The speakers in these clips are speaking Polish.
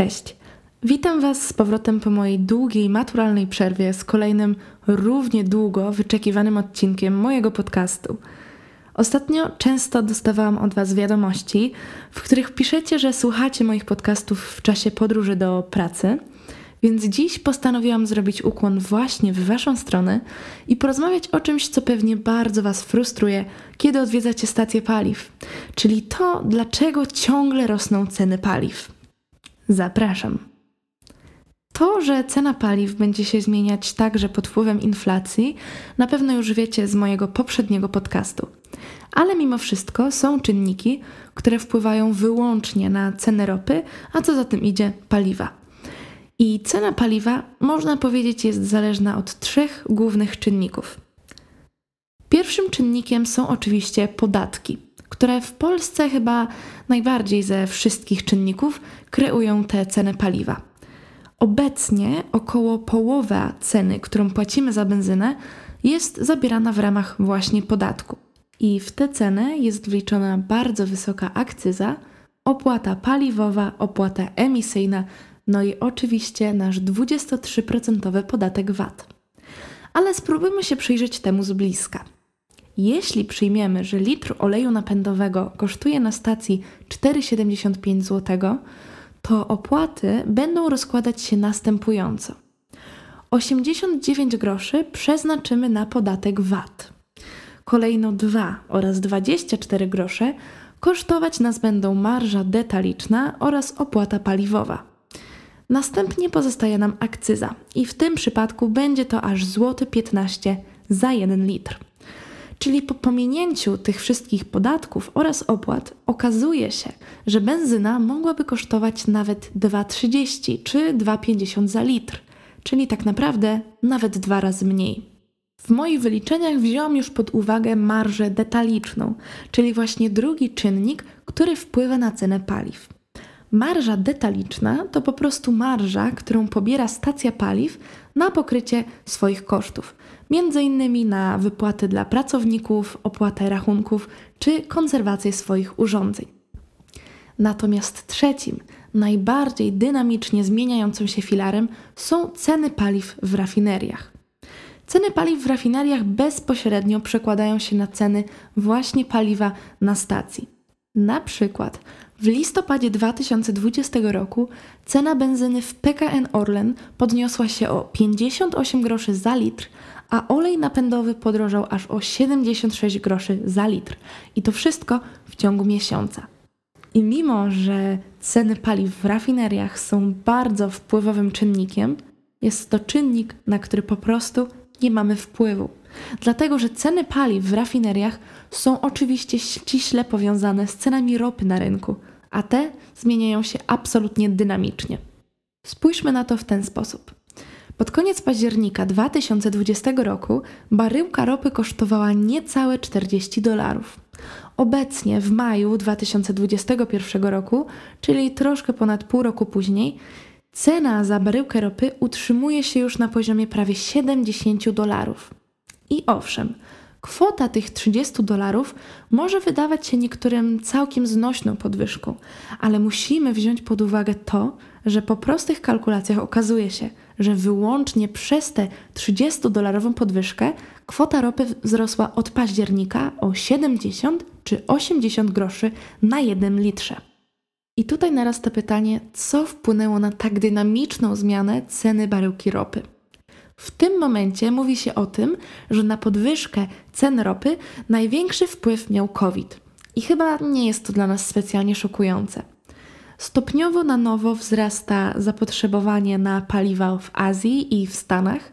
Cześć. Witam Was z powrotem po mojej długiej, maturalnej przerwie z kolejnym równie długo wyczekiwanym odcinkiem mojego podcastu. Ostatnio często dostawałam od Was wiadomości, w których piszecie, że słuchacie moich podcastów w czasie podróży do pracy, więc dziś postanowiłam zrobić ukłon właśnie w Waszą stronę i porozmawiać o czymś, co pewnie bardzo Was frustruje, kiedy odwiedzacie stację paliw, czyli to, dlaczego ciągle rosną ceny paliw. Zapraszam. To, że cena paliw będzie się zmieniać także pod wpływem inflacji, na pewno już wiecie z mojego poprzedniego podcastu. Ale mimo wszystko są czynniki, które wpływają wyłącznie na cenę ropy, a co za tym idzie paliwa. I cena paliwa, można powiedzieć, jest zależna od trzech głównych czynników. Pierwszym czynnikiem są oczywiście podatki, które w Polsce chyba najbardziej ze wszystkich czynników kreują tę cenę paliwa. Obecnie około połowa ceny, którą płacimy za benzynę, jest zabierana w ramach właśnie podatku. I w tę cenę jest wliczona bardzo wysoka akcyza, opłata paliwowa, opłata emisyjna, no i oczywiście nasz 23% podatek VAT. Ale spróbujmy się przyjrzeć temu z bliska. Jeśli przyjmiemy, że litr oleju napędowego kosztuje na stacji 4,75 zł, to opłaty będą rozkładać się następująco. 89 groszy przeznaczymy na podatek VAT. Kolejno 2 oraz 24 grosze kosztować nas będą marża detaliczna oraz opłata paliwowa. Następnie pozostaje nam akcyza i w tym przypadku będzie to aż złoty 15 za 1 litr. Czyli po pominięciu tych wszystkich podatków oraz opłat okazuje się, że benzyna mogłaby kosztować nawet 2,30 czy 2,50 za litr, czyli tak naprawdę nawet dwa razy mniej. W moich wyliczeniach wziąłam już pod uwagę marżę detaliczną, czyli właśnie drugi czynnik, który wpływa na cenę paliw. Marża detaliczna to po prostu marża, którą pobiera stacja paliw na pokrycie swoich kosztów, innymi na wypłaty dla pracowników, opłatę rachunków czy konserwację swoich urządzeń. Natomiast trzecim, najbardziej dynamicznie zmieniającym się filarem są ceny paliw w rafineriach. Ceny paliw w rafineriach bezpośrednio przekładają się na ceny właśnie paliwa na stacji. Na przykład w listopadzie 2020 roku cena benzyny w PKN Orlen podniosła się o 58 groszy za litr, a olej napędowy podrożał aż o 76 groszy za litr. I to wszystko w ciągu miesiąca. I mimo, że ceny paliw w rafineriach są bardzo wpływowym czynnikiem, jest to czynnik, na który po prostu nie mamy wpływu. Dlatego, że ceny paliw w rafineriach są oczywiście ściśle powiązane z cenami ropy na rynku, a te zmieniają się absolutnie dynamicznie. Spójrzmy na to w ten sposób. Pod koniec października 2020 roku baryłka ropy kosztowała niecałe 40 dolarów. Obecnie w maju 2021 roku, czyli troszkę ponad pół roku później, cena za baryłkę ropy utrzymuje się już na poziomie prawie 70 dolarów. I owszem, kwota tych 30 dolarów może wydawać się niektórym całkiem znośną podwyżką, ale musimy wziąć pod uwagę to, że po prostych kalkulacjach okazuje się, że wyłącznie przez tę 30-dolarową podwyżkę kwota ropy wzrosła od października o 70 czy 80 groszy na jednym litrze. I tutaj narasta pytanie, co wpłynęło na tak dynamiczną zmianę ceny baryłki ropy. W tym momencie mówi się o tym, że na podwyżkę cen ropy największy wpływ miał COVID. I chyba nie jest to dla nas specjalnie szokujące. Stopniowo na nowo wzrasta zapotrzebowanie na paliwa w Azji i w Stanach,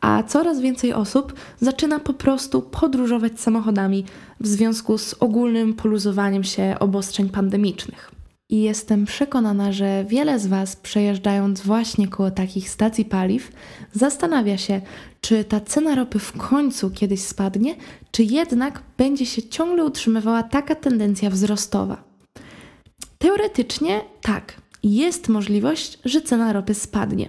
a coraz więcej osób zaczyna po prostu podróżować samochodami w związku z ogólnym poluzowaniem się obostrzeń pandemicznych. I jestem przekonana, że wiele z Was, przejeżdżając właśnie koło takich stacji paliw, zastanawia się, czy ta cena ropy w końcu kiedyś spadnie, czy jednak będzie się ciągle utrzymywała taka tendencja wzrostowa. Teoretycznie tak, jest możliwość, że cena ropy spadnie.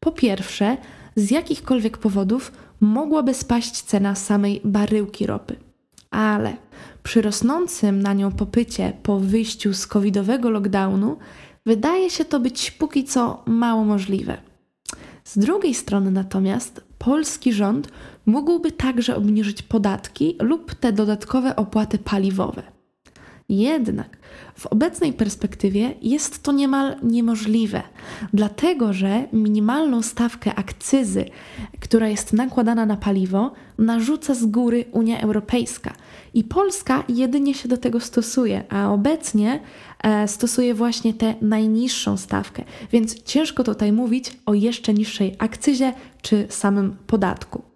Po pierwsze, z jakichkolwiek powodów mogłaby spaść cena samej baryłki ropy. Ale przy rosnącym na nią popycie po wyjściu z covidowego lockdownu, wydaje się to być póki co mało możliwe. Z drugiej strony natomiast polski rząd mógłby także obniżyć podatki lub te dodatkowe opłaty paliwowe. Jednak w obecnej perspektywie jest to niemal niemożliwe, dlatego że minimalną stawkę akcyzy, która jest nakładana na paliwo, narzuca z góry Unia Europejska i Polska jedynie się do tego stosuje, a obecnie e, stosuje właśnie tę najniższą stawkę, więc ciężko tutaj mówić o jeszcze niższej akcyzie czy samym podatku.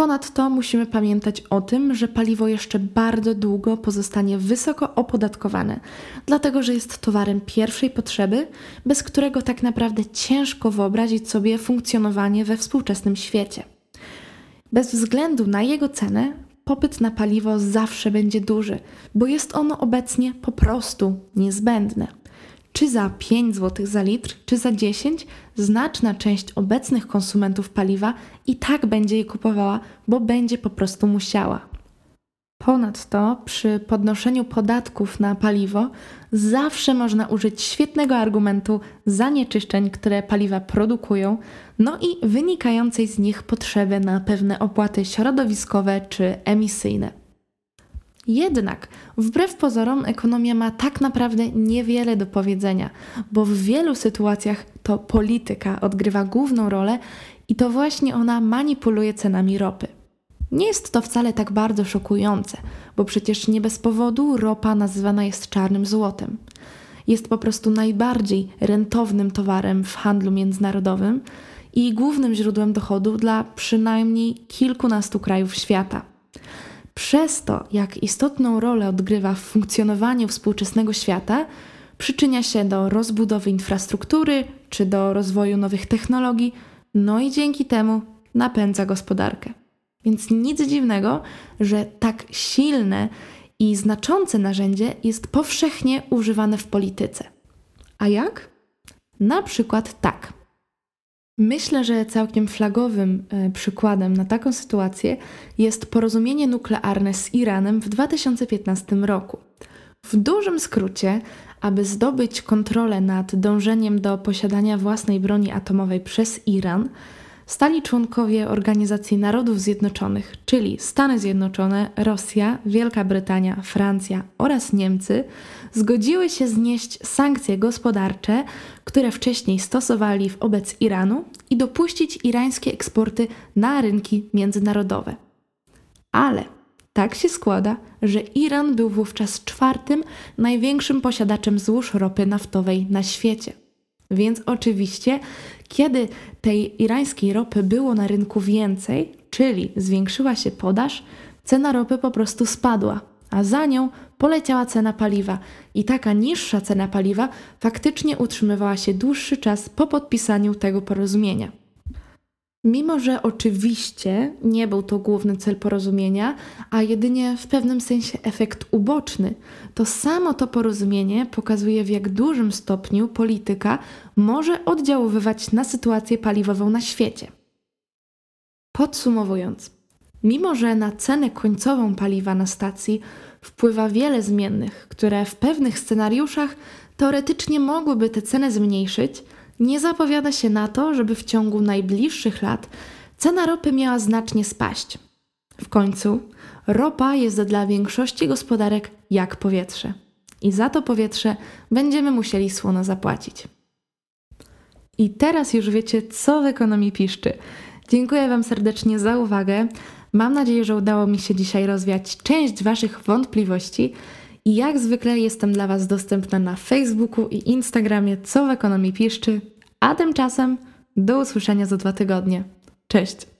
Ponadto musimy pamiętać o tym, że paliwo jeszcze bardzo długo pozostanie wysoko opodatkowane, dlatego że jest towarem pierwszej potrzeby, bez którego tak naprawdę ciężko wyobrazić sobie funkcjonowanie we współczesnym świecie. Bez względu na jego cenę, popyt na paliwo zawsze będzie duży, bo jest ono obecnie po prostu niezbędne czy za 5 zł za litr, czy za 10, znaczna część obecnych konsumentów paliwa i tak będzie je kupowała, bo będzie po prostu musiała. Ponadto przy podnoszeniu podatków na paliwo zawsze można użyć świetnego argumentu zanieczyszczeń, które paliwa produkują, no i wynikającej z nich potrzeby na pewne opłaty środowiskowe czy emisyjne. Jednak, wbrew pozorom, ekonomia ma tak naprawdę niewiele do powiedzenia, bo w wielu sytuacjach to polityka odgrywa główną rolę i to właśnie ona manipuluje cenami ropy. Nie jest to wcale tak bardzo szokujące, bo przecież nie bez powodu ropa nazywana jest czarnym złotem. Jest po prostu najbardziej rentownym towarem w handlu międzynarodowym i głównym źródłem dochodu dla przynajmniej kilkunastu krajów świata. Przez to, jak istotną rolę odgrywa w funkcjonowaniu współczesnego świata, przyczynia się do rozbudowy infrastruktury czy do rozwoju nowych technologii, no i dzięki temu napędza gospodarkę. Więc nic dziwnego, że tak silne i znaczące narzędzie jest powszechnie używane w polityce. A jak? Na przykład tak. Myślę, że całkiem flagowym e, przykładem na taką sytuację jest porozumienie nuklearne z Iranem w 2015 roku. W dużym skrócie, aby zdobyć kontrolę nad dążeniem do posiadania własnej broni atomowej przez Iran, stali członkowie Organizacji Narodów Zjednoczonych, czyli Stany Zjednoczone, Rosja, Wielka Brytania, Francja oraz Niemcy, zgodziły się znieść sankcje gospodarcze, które wcześniej stosowali wobec Iranu i dopuścić irańskie eksporty na rynki międzynarodowe. Ale tak się składa, że Iran był wówczas czwartym największym posiadaczem złóż ropy naftowej na świecie. Więc oczywiście, kiedy tej irańskiej ropy było na rynku więcej, czyli zwiększyła się podaż, cena ropy po prostu spadła, a za nią poleciała cena paliwa i taka niższa cena paliwa faktycznie utrzymywała się dłuższy czas po podpisaniu tego porozumienia. Mimo, że oczywiście nie był to główny cel porozumienia, a jedynie w pewnym sensie efekt uboczny, to samo to porozumienie pokazuje, w jak dużym stopniu polityka może oddziaływać na sytuację paliwową na świecie. Podsumowując, mimo że na cenę końcową paliwa na stacji wpływa wiele zmiennych, które w pewnych scenariuszach teoretycznie mogłyby tę cenę zmniejszyć, nie zapowiada się na to, żeby w ciągu najbliższych lat cena ropy miała znacznie spaść. W końcu ropa jest dla większości gospodarek jak powietrze. I za to powietrze będziemy musieli słono zapłacić. I teraz już wiecie, co w ekonomii piszczy. Dziękuję Wam serdecznie za uwagę. Mam nadzieję, że udało mi się dzisiaj rozwiać część Waszych wątpliwości. I jak zwykle jestem dla Was dostępna na Facebooku i Instagramie, co w ekonomii piszczy. A tymczasem do usłyszenia za dwa tygodnie. Cześć!